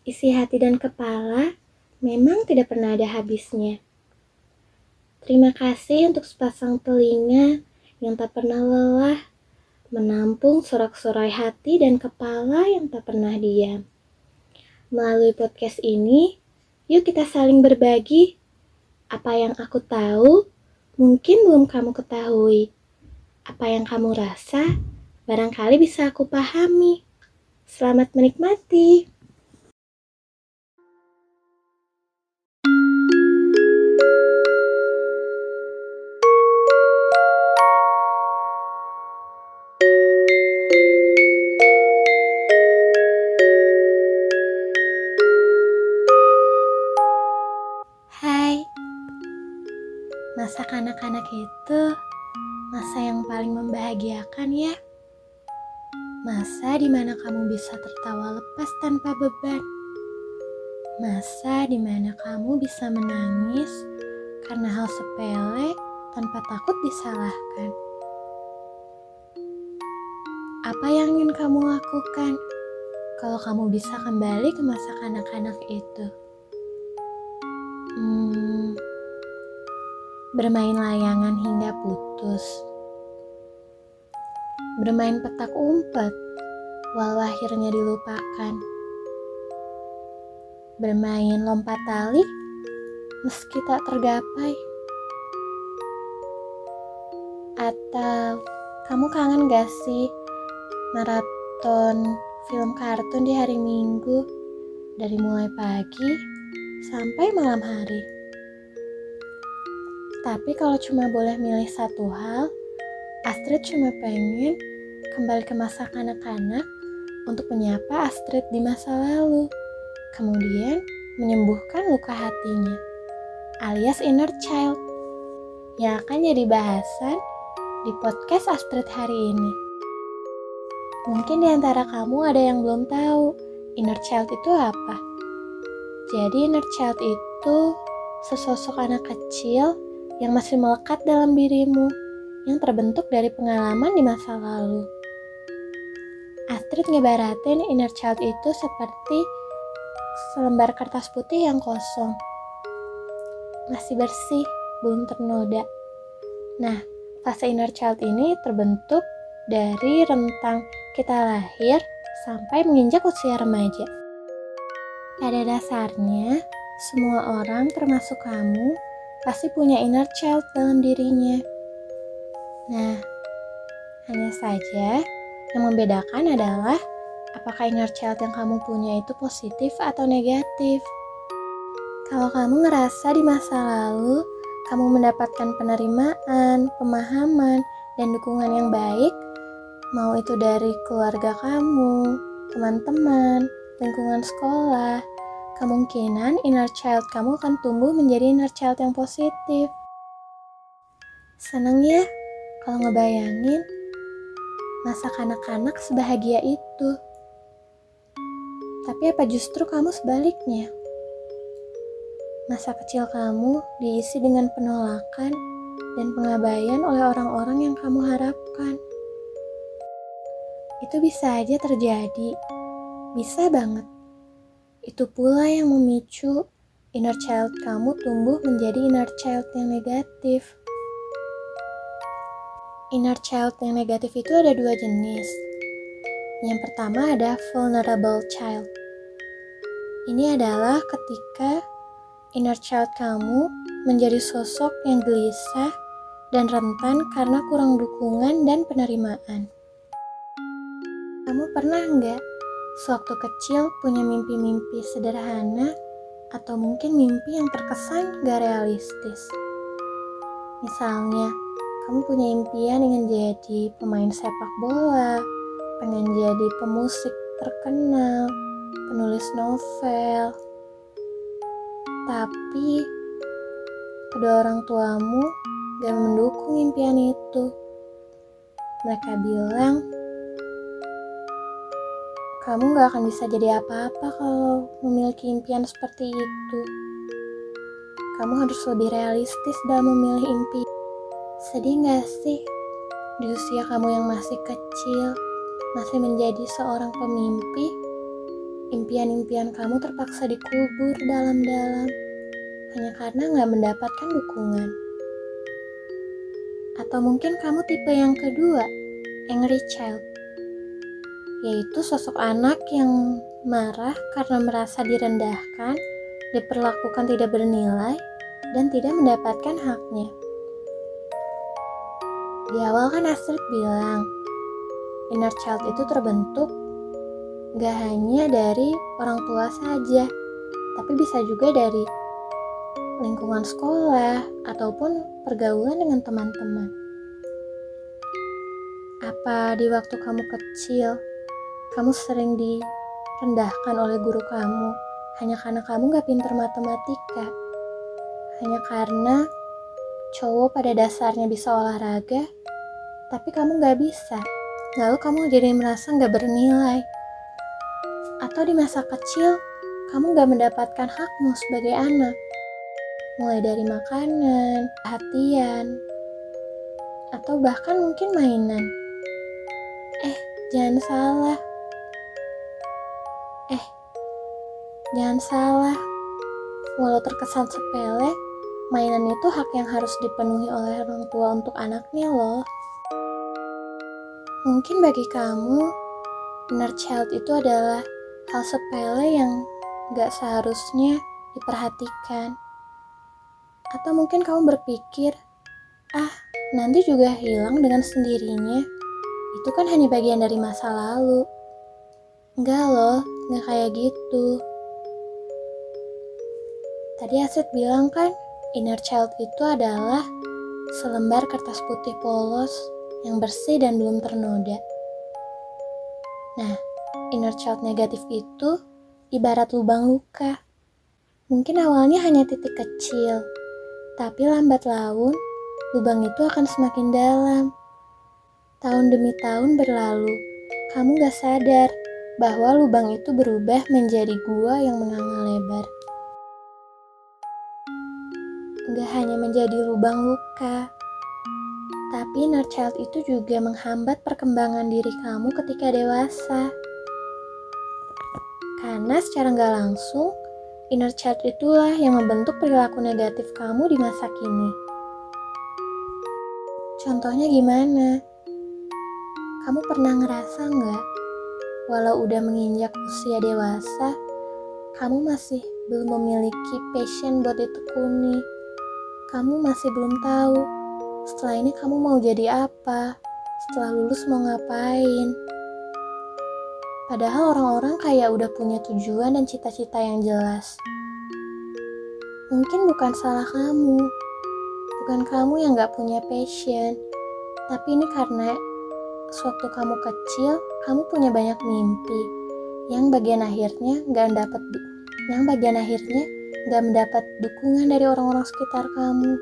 Isi hati dan kepala memang tidak pernah ada habisnya. Terima kasih untuk sepasang telinga yang tak pernah lelah menampung sorak-sorai hati dan kepala yang tak pernah diam. Melalui podcast ini, yuk kita saling berbagi. Apa yang aku tahu, mungkin belum kamu ketahui. Apa yang kamu rasa, barangkali bisa aku pahami. Selamat menikmati. Membahagiakan ya. Masa di mana kamu bisa tertawa lepas tanpa beban. Masa di mana kamu bisa menangis karena hal sepele tanpa takut disalahkan. Apa yang ingin kamu lakukan kalau kamu bisa kembali ke masa kanak-kanak itu? Hmm, bermain layangan hingga putus. Bermain petak umpet, walau akhirnya dilupakan. Bermain lompat tali, meski tak tergapai. Atau kamu kangen gak sih maraton film kartun di hari Minggu dari mulai pagi sampai malam hari? Tapi kalau cuma boleh milih satu hal, Astrid cuma pengen kembali ke masa kanak-kanak untuk menyapa Astrid di masa lalu. Kemudian menyembuhkan luka hatinya, alias inner child, yang akan jadi bahasan di podcast Astrid hari ini. Mungkin di antara kamu ada yang belum tahu inner child itu apa. Jadi inner child itu sesosok anak kecil yang masih melekat dalam dirimu, yang terbentuk dari pengalaman di masa lalu. Astrid ngebaratin inner child itu seperti selembar kertas putih yang kosong. Masih bersih, belum ternoda. Nah, fase inner child ini terbentuk dari rentang kita lahir sampai menginjak usia remaja. Pada dasarnya, semua orang termasuk kamu pasti punya inner child dalam dirinya. Nah, hanya saja yang membedakan adalah apakah inner child yang kamu punya itu positif atau negatif. Kalau kamu ngerasa di masa lalu kamu mendapatkan penerimaan, pemahaman, dan dukungan yang baik, mau itu dari keluarga kamu, teman-teman, lingkungan sekolah, kemungkinan inner child kamu akan tumbuh menjadi inner child yang positif. Seneng ya kalau ngebayangin masa kanak-kanak sebahagia itu. Tapi apa justru kamu sebaliknya? Masa kecil kamu diisi dengan penolakan dan pengabaian oleh orang-orang yang kamu harapkan. Itu bisa aja terjadi, bisa banget. Itu pula yang memicu inner child kamu tumbuh menjadi inner child yang negatif. Inner child yang negatif itu ada dua jenis. Yang pertama ada vulnerable child. Ini adalah ketika inner child kamu menjadi sosok yang gelisah dan rentan karena kurang dukungan dan penerimaan. Kamu pernah nggak sewaktu kecil punya mimpi-mimpi sederhana atau mungkin mimpi yang terkesan gak realistis? Misalnya, kamu punya impian ingin jadi pemain sepak bola, pengen jadi pemusik terkenal, penulis novel. Tapi kedua orang tuamu gak mendukung impian itu. Mereka bilang, kamu gak akan bisa jadi apa-apa kalau memiliki impian seperti itu. Kamu harus lebih realistis dalam memilih impian. Sedih gak sih di usia kamu yang masih kecil, masih menjadi seorang pemimpi? impian-impian kamu terpaksa dikubur dalam-dalam hanya karena nggak mendapatkan dukungan. Atau mungkin kamu tipe yang kedua, angry child, yaitu sosok anak yang marah karena merasa direndahkan, diperlakukan tidak bernilai, dan tidak mendapatkan haknya. Di awal kan Astrid bilang, inner child itu terbentuk gak hanya dari orang tua saja, tapi bisa juga dari lingkungan sekolah ataupun pergaulan dengan teman-teman. Apa di waktu kamu kecil, kamu sering direndahkan oleh guru kamu hanya karena kamu gak pinter matematika? Hanya karena cowok pada dasarnya bisa olahraga, tapi kamu gak bisa. Lalu kamu jadi merasa gak bernilai. Atau di masa kecil, kamu gak mendapatkan hakmu sebagai anak. Mulai dari makanan, perhatian, atau bahkan mungkin mainan. Eh, jangan salah. Eh, jangan salah. Walau terkesan sepele, mainan itu hak yang harus dipenuhi oleh orang tua untuk anaknya loh. Mungkin bagi kamu, inner child itu adalah hal sepele yang gak seharusnya diperhatikan. Atau mungkin kamu berpikir, ah nanti juga hilang dengan sendirinya. Itu kan hanya bagian dari masa lalu. Enggak loh, gak kayak gitu. Tadi Aset bilang kan, inner child itu adalah selembar kertas putih polos yang bersih dan belum ternoda. Nah, inner child negatif itu ibarat lubang luka. Mungkin awalnya hanya titik kecil, tapi lambat laun lubang itu akan semakin dalam. Tahun demi tahun berlalu, kamu gak sadar bahwa lubang itu berubah menjadi gua yang menganga lebar. Gak hanya menjadi lubang luka, tapi inner child itu juga menghambat perkembangan diri kamu ketika dewasa. Karena secara nggak langsung, inner child itulah yang membentuk perilaku negatif kamu di masa kini. Contohnya gimana? Kamu pernah ngerasa nggak, walau udah menginjak usia dewasa, kamu masih belum memiliki passion buat ditekuni. Kamu masih belum tahu setelah ini kamu mau jadi apa? Setelah lulus mau ngapain? Padahal orang-orang kayak udah punya tujuan dan cita-cita yang jelas. Mungkin bukan salah kamu, bukan kamu yang gak punya passion, tapi ini karena sewaktu kamu kecil, kamu punya banyak mimpi yang bagian akhirnya gak dapat yang bagian akhirnya gak mendapat dukungan dari orang-orang sekitar kamu.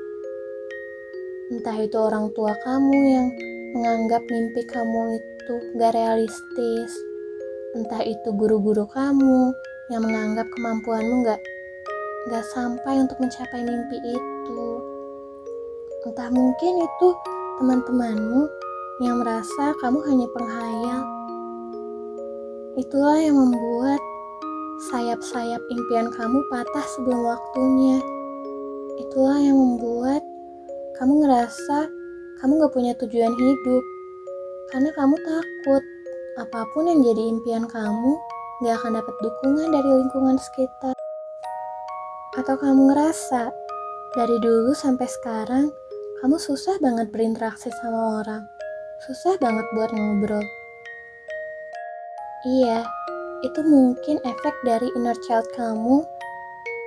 Entah itu orang tua kamu yang menganggap mimpi kamu itu gak realistis. Entah itu guru-guru kamu yang menganggap kemampuanmu gak, gak sampai untuk mencapai mimpi itu. Entah mungkin itu teman-temanmu yang merasa kamu hanya penghayal. Itulah yang membuat sayap-sayap impian kamu patah sebelum waktunya. Itulah yang membuat kamu ngerasa kamu gak punya tujuan hidup karena kamu takut apa pun yang jadi impian kamu gak akan dapat dukungan dari lingkungan sekitar. Atau kamu ngerasa dari dulu sampai sekarang kamu susah banget berinteraksi sama orang, susah banget buat ngobrol. Iya, itu mungkin efek dari inner child kamu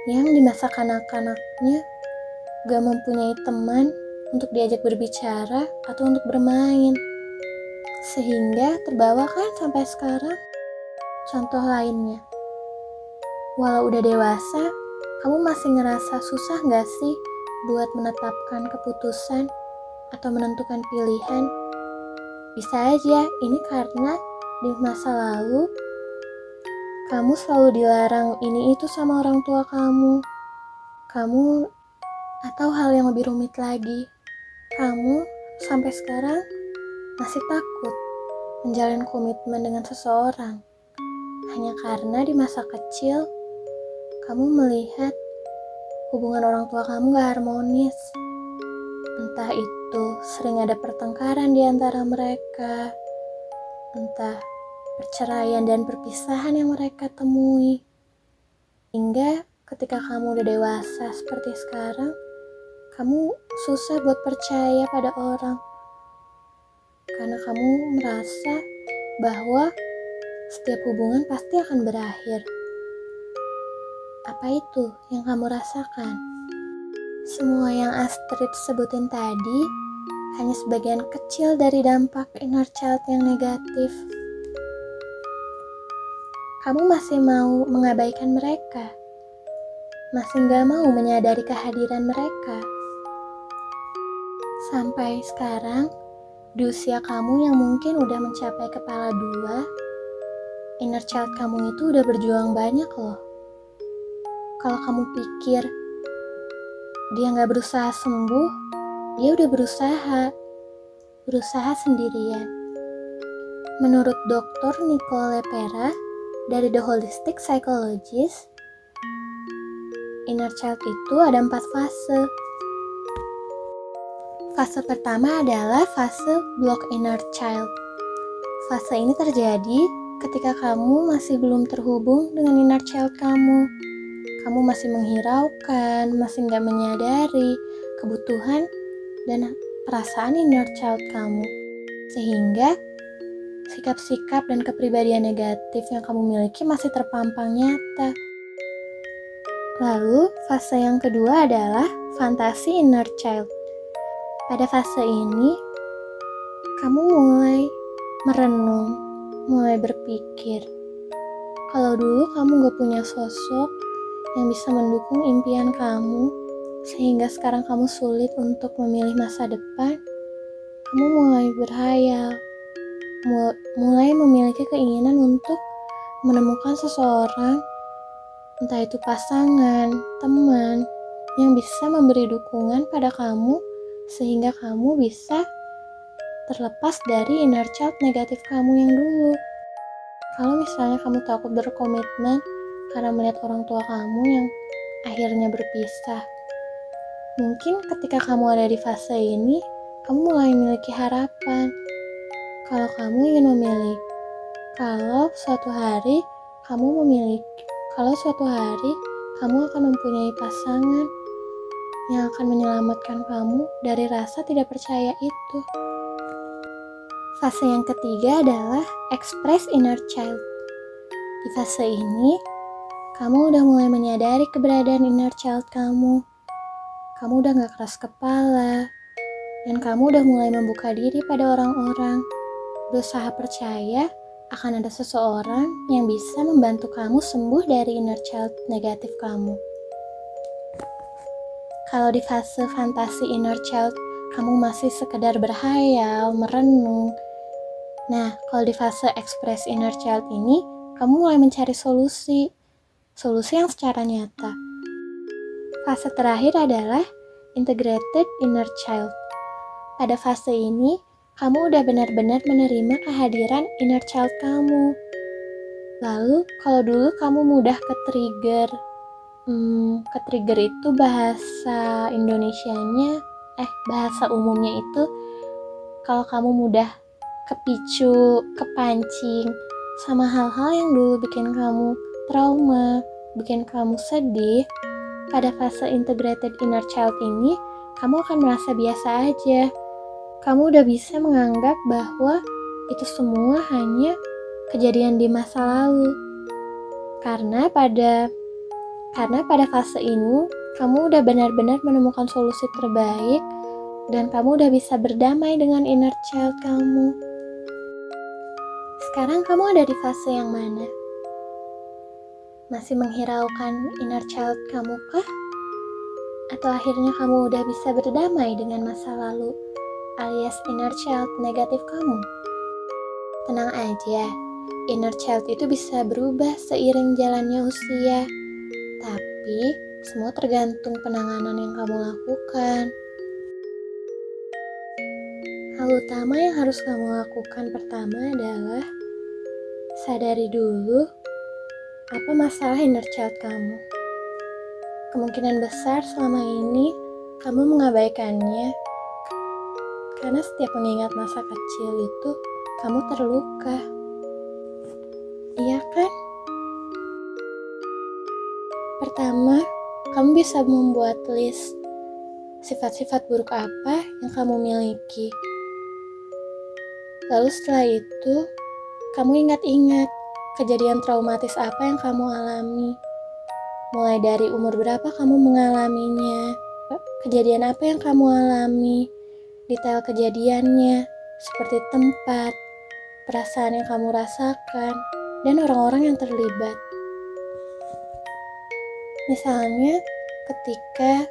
yang di masa kanak-kanaknya gak mempunyai teman untuk diajak berbicara atau untuk bermain. Sehingga terbawa kan sampai sekarang. Contoh lainnya, walau udah dewasa, kamu masih ngerasa susah gak sih buat menetapkan keputusan atau menentukan pilihan? Bisa aja ini karena di masa lalu kamu selalu dilarang ini itu sama orang tua kamu. Kamu atau hal yang lebih rumit lagi, kamu sampai sekarang masih takut menjalin komitmen dengan seseorang hanya karena di masa kecil kamu melihat hubungan orang tua kamu gak harmonis. Entah itu sering ada pertengkaran di antara mereka, entah perceraian dan perpisahan yang mereka temui. Hingga ketika kamu udah dewasa seperti sekarang, kamu susah buat percaya pada orang. Karena kamu merasa bahwa setiap hubungan pasti akan berakhir. Apa itu yang kamu rasakan? Semua yang Astrid sebutin tadi hanya sebagian kecil dari dampak inner child yang negatif. Kamu masih mau mengabaikan mereka? Masih gak mau menyadari kehadiran mereka? Sampai sekarang, di usia kamu yang mungkin udah mencapai kepala dua, inner child kamu itu udah berjuang banyak loh. Kalau kamu pikir dia nggak berusaha sembuh, dia udah berusaha, berusaha sendirian. Menurut Dr. Nicole Pera dari The Holistic Psychologist, inner child itu ada empat fase. Fase pertama adalah fase block inner child. Fase ini terjadi ketika kamu masih belum terhubung dengan inner child kamu. Kamu masih menghiraukan, masih nggak menyadari kebutuhan dan perasaan inner child kamu. Sehingga sikap-sikap dan kepribadian negatif yang kamu miliki masih terpampang nyata. Lalu, fase yang kedua adalah fantasi inner child. Pada fase ini, kamu mulai merenung mulai berpikir, kalau dulu kamu gak punya sosok yang bisa mendukung impian kamu, sehingga sekarang kamu sulit untuk memilih masa depan, kamu mulai berhayal, mulai memiliki keinginan untuk menemukan seseorang, entah itu pasangan, teman, yang bisa memberi dukungan pada kamu, sehingga kamu bisa terlepas dari inner child negatif kamu yang dulu. Kalau misalnya kamu takut berkomitmen karena melihat orang tua kamu yang akhirnya berpisah, mungkin ketika kamu ada di fase ini, kamu mulai memiliki harapan. Kalau kamu ingin memilih, kalau suatu hari kamu memiliki, kalau suatu hari kamu akan mempunyai pasangan yang akan menyelamatkan kamu dari rasa tidak percaya itu. Fase yang ketiga adalah express inner child. Di fase ini, kamu udah mulai menyadari keberadaan inner child kamu. Kamu udah gak keras kepala, dan kamu udah mulai membuka diri pada orang-orang. Berusaha percaya akan ada seseorang yang bisa membantu kamu sembuh dari inner child negatif kamu. Kalau di fase fantasi inner child, kamu masih sekedar berhayal, merenung, Nah, kalau di fase express inner child ini, kamu mulai mencari solusi. Solusi yang secara nyata. Fase terakhir adalah integrated inner child. Pada fase ini, kamu udah benar-benar menerima kehadiran inner child kamu. Lalu, kalau dulu kamu mudah ke-trigger, hmm, ke-trigger itu bahasa Indonesianya, eh bahasa umumnya itu, kalau kamu mudah kepicu, kepancing sama hal-hal yang dulu bikin kamu trauma, bikin kamu sedih, pada fase integrated inner child ini, kamu akan merasa biasa aja. Kamu udah bisa menganggap bahwa itu semua hanya kejadian di masa lalu. Karena pada karena pada fase ini, kamu udah benar-benar menemukan solusi terbaik dan kamu udah bisa berdamai dengan inner child kamu. Sekarang kamu ada di fase yang mana? Masih menghiraukan inner child kamu kah? Atau akhirnya kamu udah bisa berdamai dengan masa lalu alias inner child negatif kamu? Tenang aja, inner child itu bisa berubah seiring jalannya usia. Tapi semua tergantung penanganan yang kamu lakukan. Hal utama yang harus kamu lakukan pertama adalah sadari dulu apa masalah inner child kamu? Kemungkinan besar selama ini kamu mengabaikannya karena setiap mengingat masa kecil itu kamu terluka. Iya kan? Pertama, kamu bisa membuat list sifat-sifat buruk apa yang kamu miliki. Lalu setelah itu, kamu ingat-ingat kejadian traumatis apa yang kamu alami. Mulai dari umur berapa kamu mengalaminya, kejadian apa yang kamu alami, detail kejadiannya, seperti tempat, perasaan yang kamu rasakan, dan orang-orang yang terlibat. Misalnya, ketika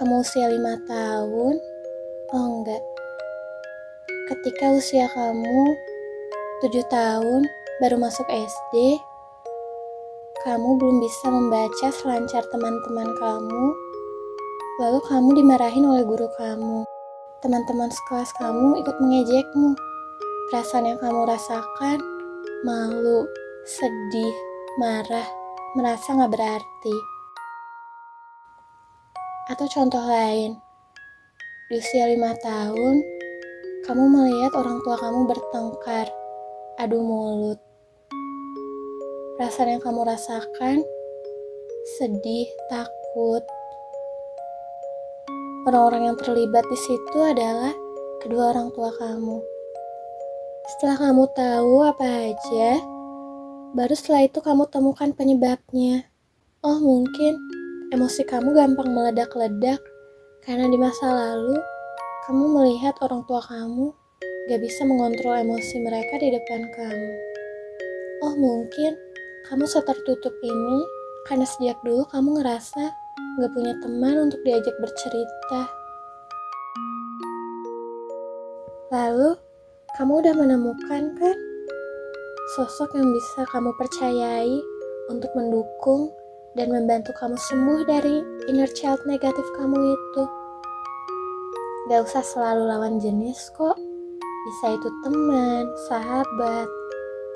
kamu usia lima tahun, oh enggak, ketika usia kamu tujuh tahun baru masuk SD, kamu belum bisa membaca selancar teman-teman kamu, lalu kamu dimarahin oleh guru kamu. Teman-teman sekelas kamu ikut mengejekmu. Perasaan yang kamu rasakan, malu, sedih, marah, merasa gak berarti. Atau contoh lain, di usia lima tahun, kamu melihat orang tua kamu bertengkar, adu mulut, Perasaan yang kamu rasakan sedih, takut. Orang-orang yang terlibat di situ adalah kedua orang tua kamu. Setelah kamu tahu apa aja, baru setelah itu kamu temukan penyebabnya. Oh, mungkin emosi kamu gampang meledak-ledak karena di masa lalu kamu melihat orang tua kamu gak bisa mengontrol emosi mereka di depan kamu. Oh, mungkin kamu setertutup ini karena sejak dulu kamu ngerasa gak punya teman untuk diajak bercerita. Lalu, kamu udah menemukan kan sosok yang bisa kamu percayai untuk mendukung dan membantu kamu sembuh dari inner child negatif kamu itu. Gak usah selalu lawan jenis kok. Bisa itu teman, sahabat,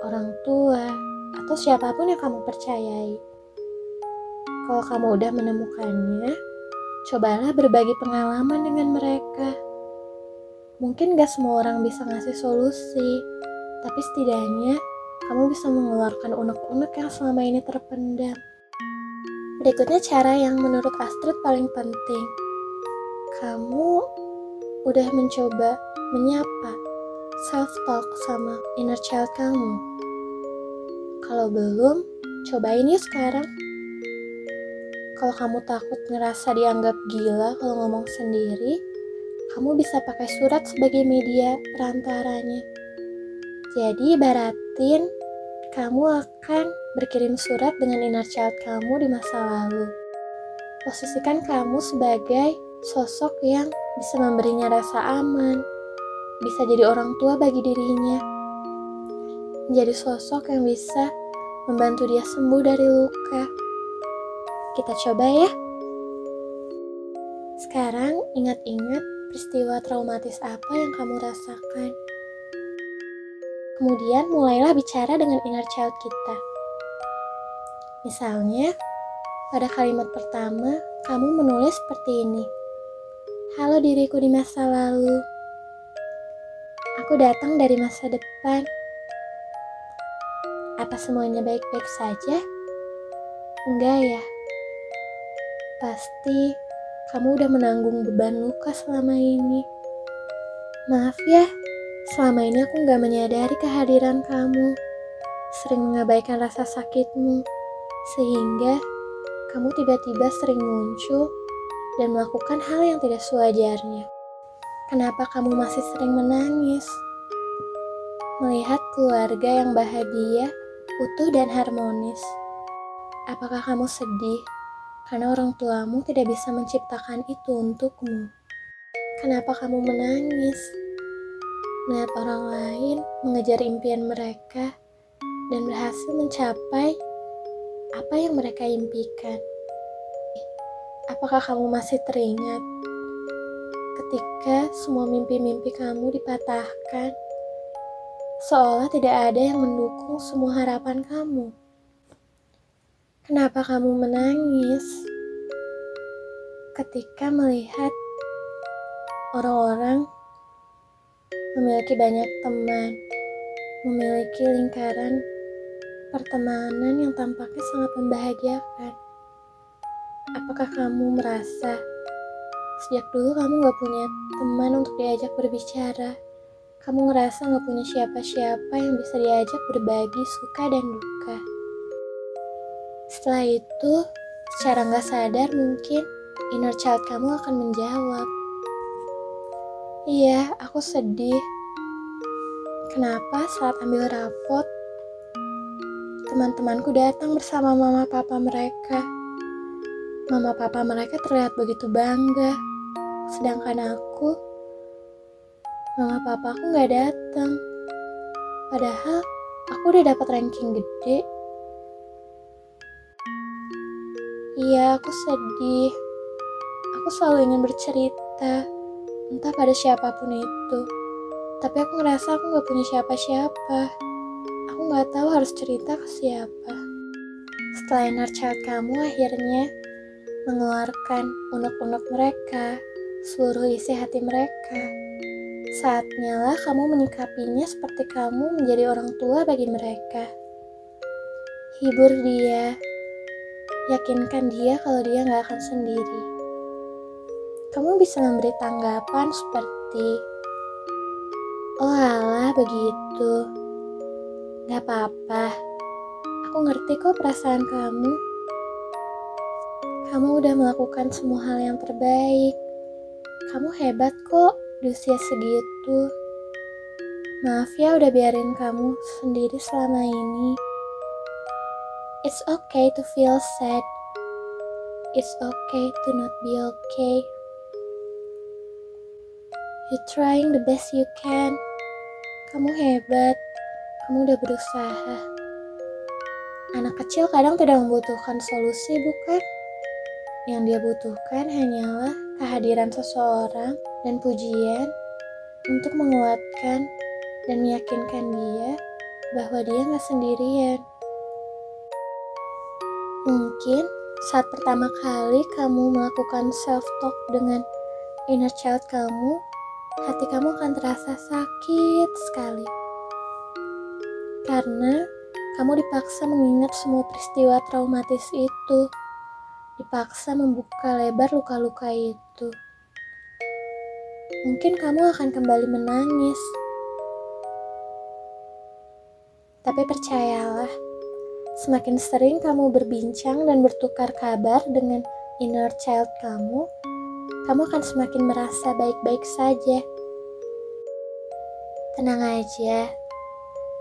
orang tua, atau siapa pun yang kamu percayai. Kalau kamu udah menemukannya, cobalah berbagi pengalaman dengan mereka. Mungkin gak semua orang bisa ngasih solusi, tapi setidaknya kamu bisa mengeluarkan unek-unek yang selama ini terpendam. Berikutnya cara yang menurut Astrid paling penting. Kamu udah mencoba menyapa self-talk sama inner child kamu. Kalau belum, cobain yuk sekarang. Kalau kamu takut ngerasa dianggap gila kalau ngomong sendiri, kamu bisa pakai surat sebagai media perantaranya. Jadi ibaratin kamu akan berkirim surat dengan inner child kamu di masa lalu. Posisikan kamu sebagai sosok yang bisa memberinya rasa aman, bisa jadi orang tua bagi dirinya menjadi sosok yang bisa membantu dia sembuh dari luka. Kita coba ya. Sekarang ingat-ingat peristiwa traumatis apa yang kamu rasakan. Kemudian mulailah bicara dengan inner child kita. Misalnya, pada kalimat pertama, kamu menulis seperti ini. Halo diriku di masa lalu. Aku datang dari masa depan apa semuanya baik-baik saja? Enggak ya. Pasti kamu udah menanggung beban luka selama ini. Maaf ya, selama ini aku nggak menyadari kehadiran kamu. Sering mengabaikan rasa sakitmu, sehingga kamu tiba-tiba sering muncul dan melakukan hal yang tidak sewajarnya. Kenapa kamu masih sering menangis? Melihat keluarga yang bahagia utuh dan harmonis. Apakah kamu sedih karena orang tuamu tidak bisa menciptakan itu untukmu? Kenapa kamu menangis? Melihat orang lain mengejar impian mereka dan berhasil mencapai apa yang mereka impikan. Apakah kamu masih teringat ketika semua mimpi-mimpi kamu dipatahkan? seolah tidak ada yang mendukung semua harapan kamu. Kenapa kamu menangis ketika melihat orang-orang memiliki banyak teman, memiliki lingkaran pertemanan yang tampaknya sangat membahagiakan? Apakah kamu merasa sejak dulu kamu gak punya teman untuk diajak berbicara? Kamu ngerasa gak punya siapa-siapa yang bisa diajak berbagi suka dan duka. Setelah itu, secara gak sadar mungkin inner child kamu akan menjawab. Iya, aku sedih. Kenapa saat ambil rapot, teman-temanku datang bersama mama papa mereka. Mama papa mereka terlihat begitu bangga, sedangkan aku mama papa aku nggak datang. Padahal aku udah dapat ranking gede. Iya, aku sedih. Aku selalu ingin bercerita, entah pada siapa pun itu. Tapi aku ngerasa aku nggak punya siapa-siapa. Aku nggak tahu harus cerita ke siapa. Setelah inner child kamu akhirnya mengeluarkan unek-unek mereka, seluruh isi hati mereka. Saatnya lah kamu menyikapinya seperti kamu menjadi orang tua bagi mereka. Hibur dia, yakinkan dia kalau dia nggak akan sendiri. Kamu bisa memberi tanggapan seperti, Oh alah begitu, gak apa-apa, aku ngerti kok perasaan kamu. Kamu udah melakukan semua hal yang terbaik. Kamu hebat kok di usia segitu. Maaf ya udah biarin kamu sendiri selama ini. It's okay to feel sad. It's okay to not be okay. You trying the best you can. Kamu hebat. Kamu udah berusaha. Anak kecil kadang tidak membutuhkan solusi, bukan? Yang dia butuhkan hanyalah kehadiran seseorang dan pujian untuk menguatkan dan meyakinkan dia bahwa dia nggak sendirian. Mungkin saat pertama kali kamu melakukan self-talk dengan inner child kamu, hati kamu akan terasa sakit sekali. Karena kamu dipaksa mengingat semua peristiwa traumatis itu, dipaksa membuka lebar luka-luka itu mungkin kamu akan kembali menangis. Tapi percayalah, semakin sering kamu berbincang dan bertukar kabar dengan inner child kamu, kamu akan semakin merasa baik-baik saja. Tenang aja,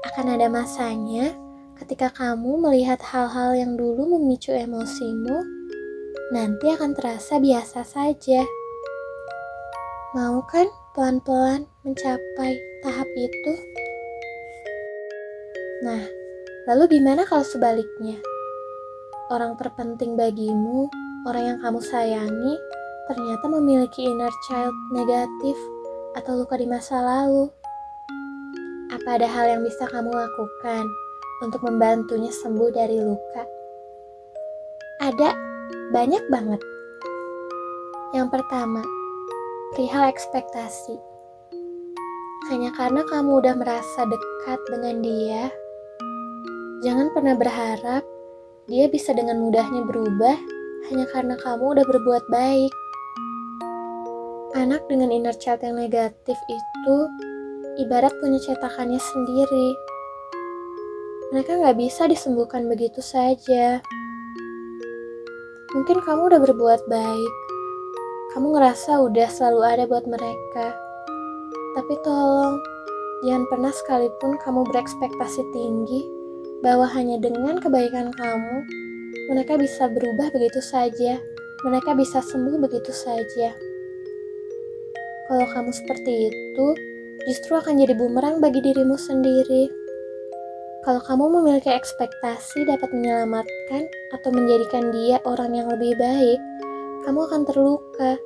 akan ada masanya ketika kamu melihat hal-hal yang dulu memicu emosimu, nanti akan terasa biasa saja. Mau kan pelan-pelan mencapai tahap itu? Nah, lalu gimana kalau sebaliknya? Orang terpenting bagimu, orang yang kamu sayangi, ternyata memiliki inner child negatif atau luka di masa lalu. Apa ada hal yang bisa kamu lakukan untuk membantunya sembuh dari luka? Ada, banyak banget. Yang pertama, perihal ekspektasi. Hanya karena kamu udah merasa dekat dengan dia, jangan pernah berharap dia bisa dengan mudahnya berubah hanya karena kamu udah berbuat baik. Anak dengan inner child yang negatif itu ibarat punya cetakannya sendiri. Mereka nggak bisa disembuhkan begitu saja. Mungkin kamu udah berbuat baik, kamu ngerasa udah selalu ada buat mereka. Tapi tolong, jangan pernah sekalipun kamu berekspektasi tinggi bahwa hanya dengan kebaikan kamu, mereka bisa berubah begitu saja, mereka bisa sembuh begitu saja. Kalau kamu seperti itu, justru akan jadi bumerang bagi dirimu sendiri. Kalau kamu memiliki ekspektasi dapat menyelamatkan atau menjadikan dia orang yang lebih baik, kamu akan terluka.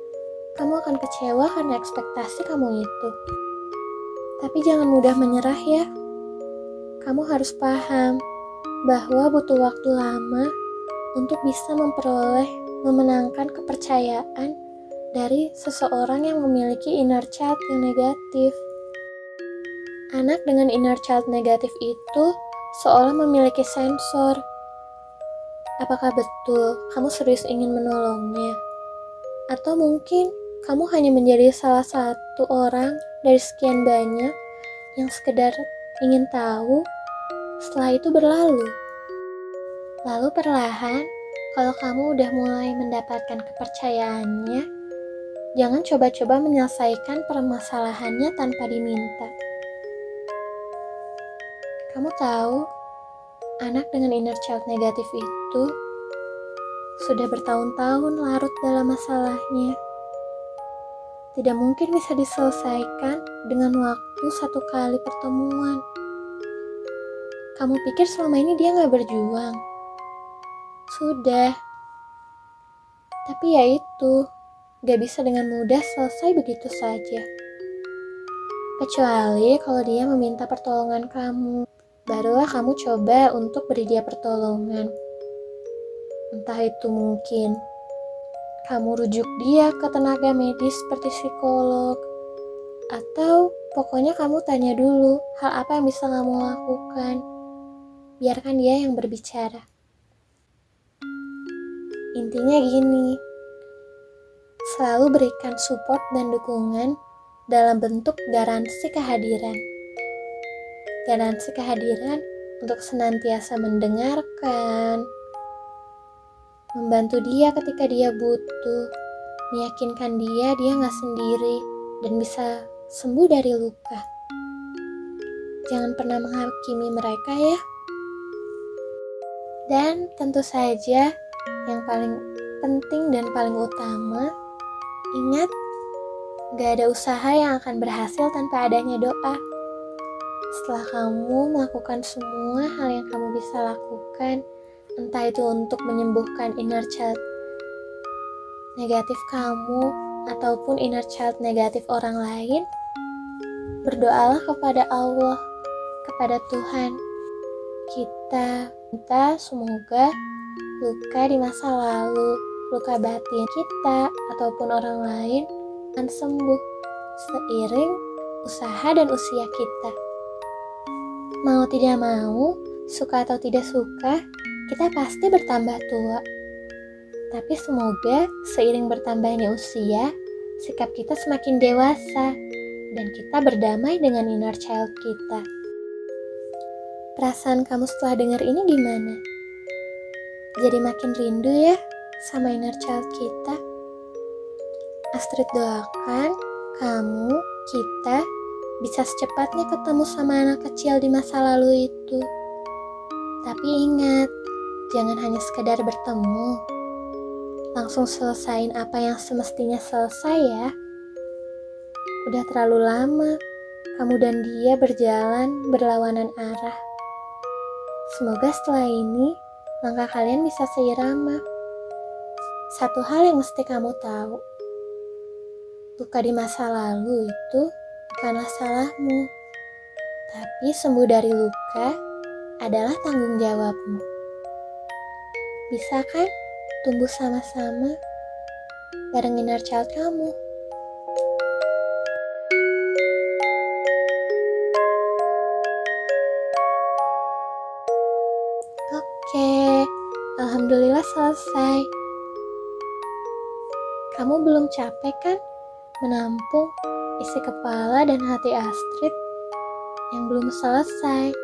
Kamu akan kecewa karena ekspektasi kamu itu. Tapi jangan mudah menyerah ya. Kamu harus paham bahwa butuh waktu lama untuk bisa memperoleh memenangkan kepercayaan dari seseorang yang memiliki inner child yang negatif. Anak dengan inner child negatif itu seolah memiliki sensor. Apakah betul kamu serius ingin menolongnya? Atau mungkin kamu hanya menjadi salah satu orang dari sekian banyak yang sekedar ingin tahu setelah itu berlalu. Lalu perlahan, kalau kamu udah mulai mendapatkan kepercayaannya, jangan coba-coba menyelesaikan permasalahannya tanpa diminta. Kamu tahu, anak dengan inner child negatif itu sudah bertahun-tahun larut dalam masalahnya. Tidak mungkin bisa diselesaikan dengan waktu satu kali pertemuan. Kamu pikir selama ini dia gak berjuang? Sudah. Tapi ya itu, gak bisa dengan mudah selesai begitu saja. Kecuali kalau dia meminta pertolongan kamu, barulah kamu coba untuk beri dia pertolongan. Entah itu mungkin kamu rujuk dia ke tenaga medis seperti psikolog, atau pokoknya kamu tanya dulu hal apa yang bisa kamu lakukan. Biarkan dia yang berbicara. Intinya gini, selalu berikan support dan dukungan dalam bentuk garansi kehadiran. Garansi kehadiran untuk senantiasa mendengarkan, membantu dia ketika dia butuh, meyakinkan dia dia nggak sendiri dan bisa sembuh dari luka. Jangan pernah menghakimi mereka ya. Dan tentu saja yang paling penting dan paling utama, ingat gak ada usaha yang akan berhasil tanpa adanya doa. Setelah kamu melakukan semua hal yang kamu bisa lakukan, entah itu untuk menyembuhkan inner child negatif kamu ataupun inner child negatif orang lain, berdoalah kepada Allah, kepada Tuhan. Kita minta semoga luka di masa lalu, luka batin kita ataupun orang lain akan sembuh seiring usaha dan usia kita. Mau tidak mau, suka atau tidak suka, kita pasti bertambah tua. Tapi semoga seiring bertambahnya usia, sikap kita semakin dewasa dan kita berdamai dengan inner child kita. Perasaan kamu setelah dengar ini gimana? Jadi makin rindu ya sama inner child kita? Astrid doakan kamu, kita bisa secepatnya ketemu sama anak kecil di masa lalu itu. Tapi ingat, Jangan hanya sekedar bertemu. Langsung selesain apa yang semestinya selesai ya. Udah terlalu lama kamu dan dia berjalan berlawanan arah. Semoga setelah ini langkah kalian bisa seirama. Satu hal yang mesti kamu tahu. Luka di masa lalu itu bukanlah salahmu. Tapi sembuh dari luka adalah tanggung jawabmu. Bisa kan tumbuh sama-sama bareng inner child kamu? Alhamdulillah selesai. Kamu belum capek kan menampung isi kepala dan hati Astrid yang belum selesai?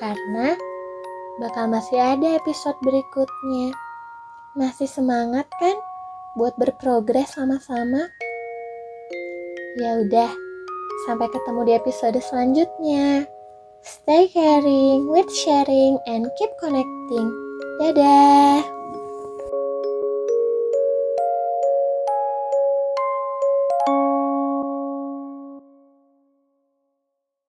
Karena bakal masih ada episode berikutnya. Masih semangat kan buat berprogres sama-sama? Ya udah, sampai ketemu di episode selanjutnya. Stay caring, with sharing, and keep connecting. Dadah!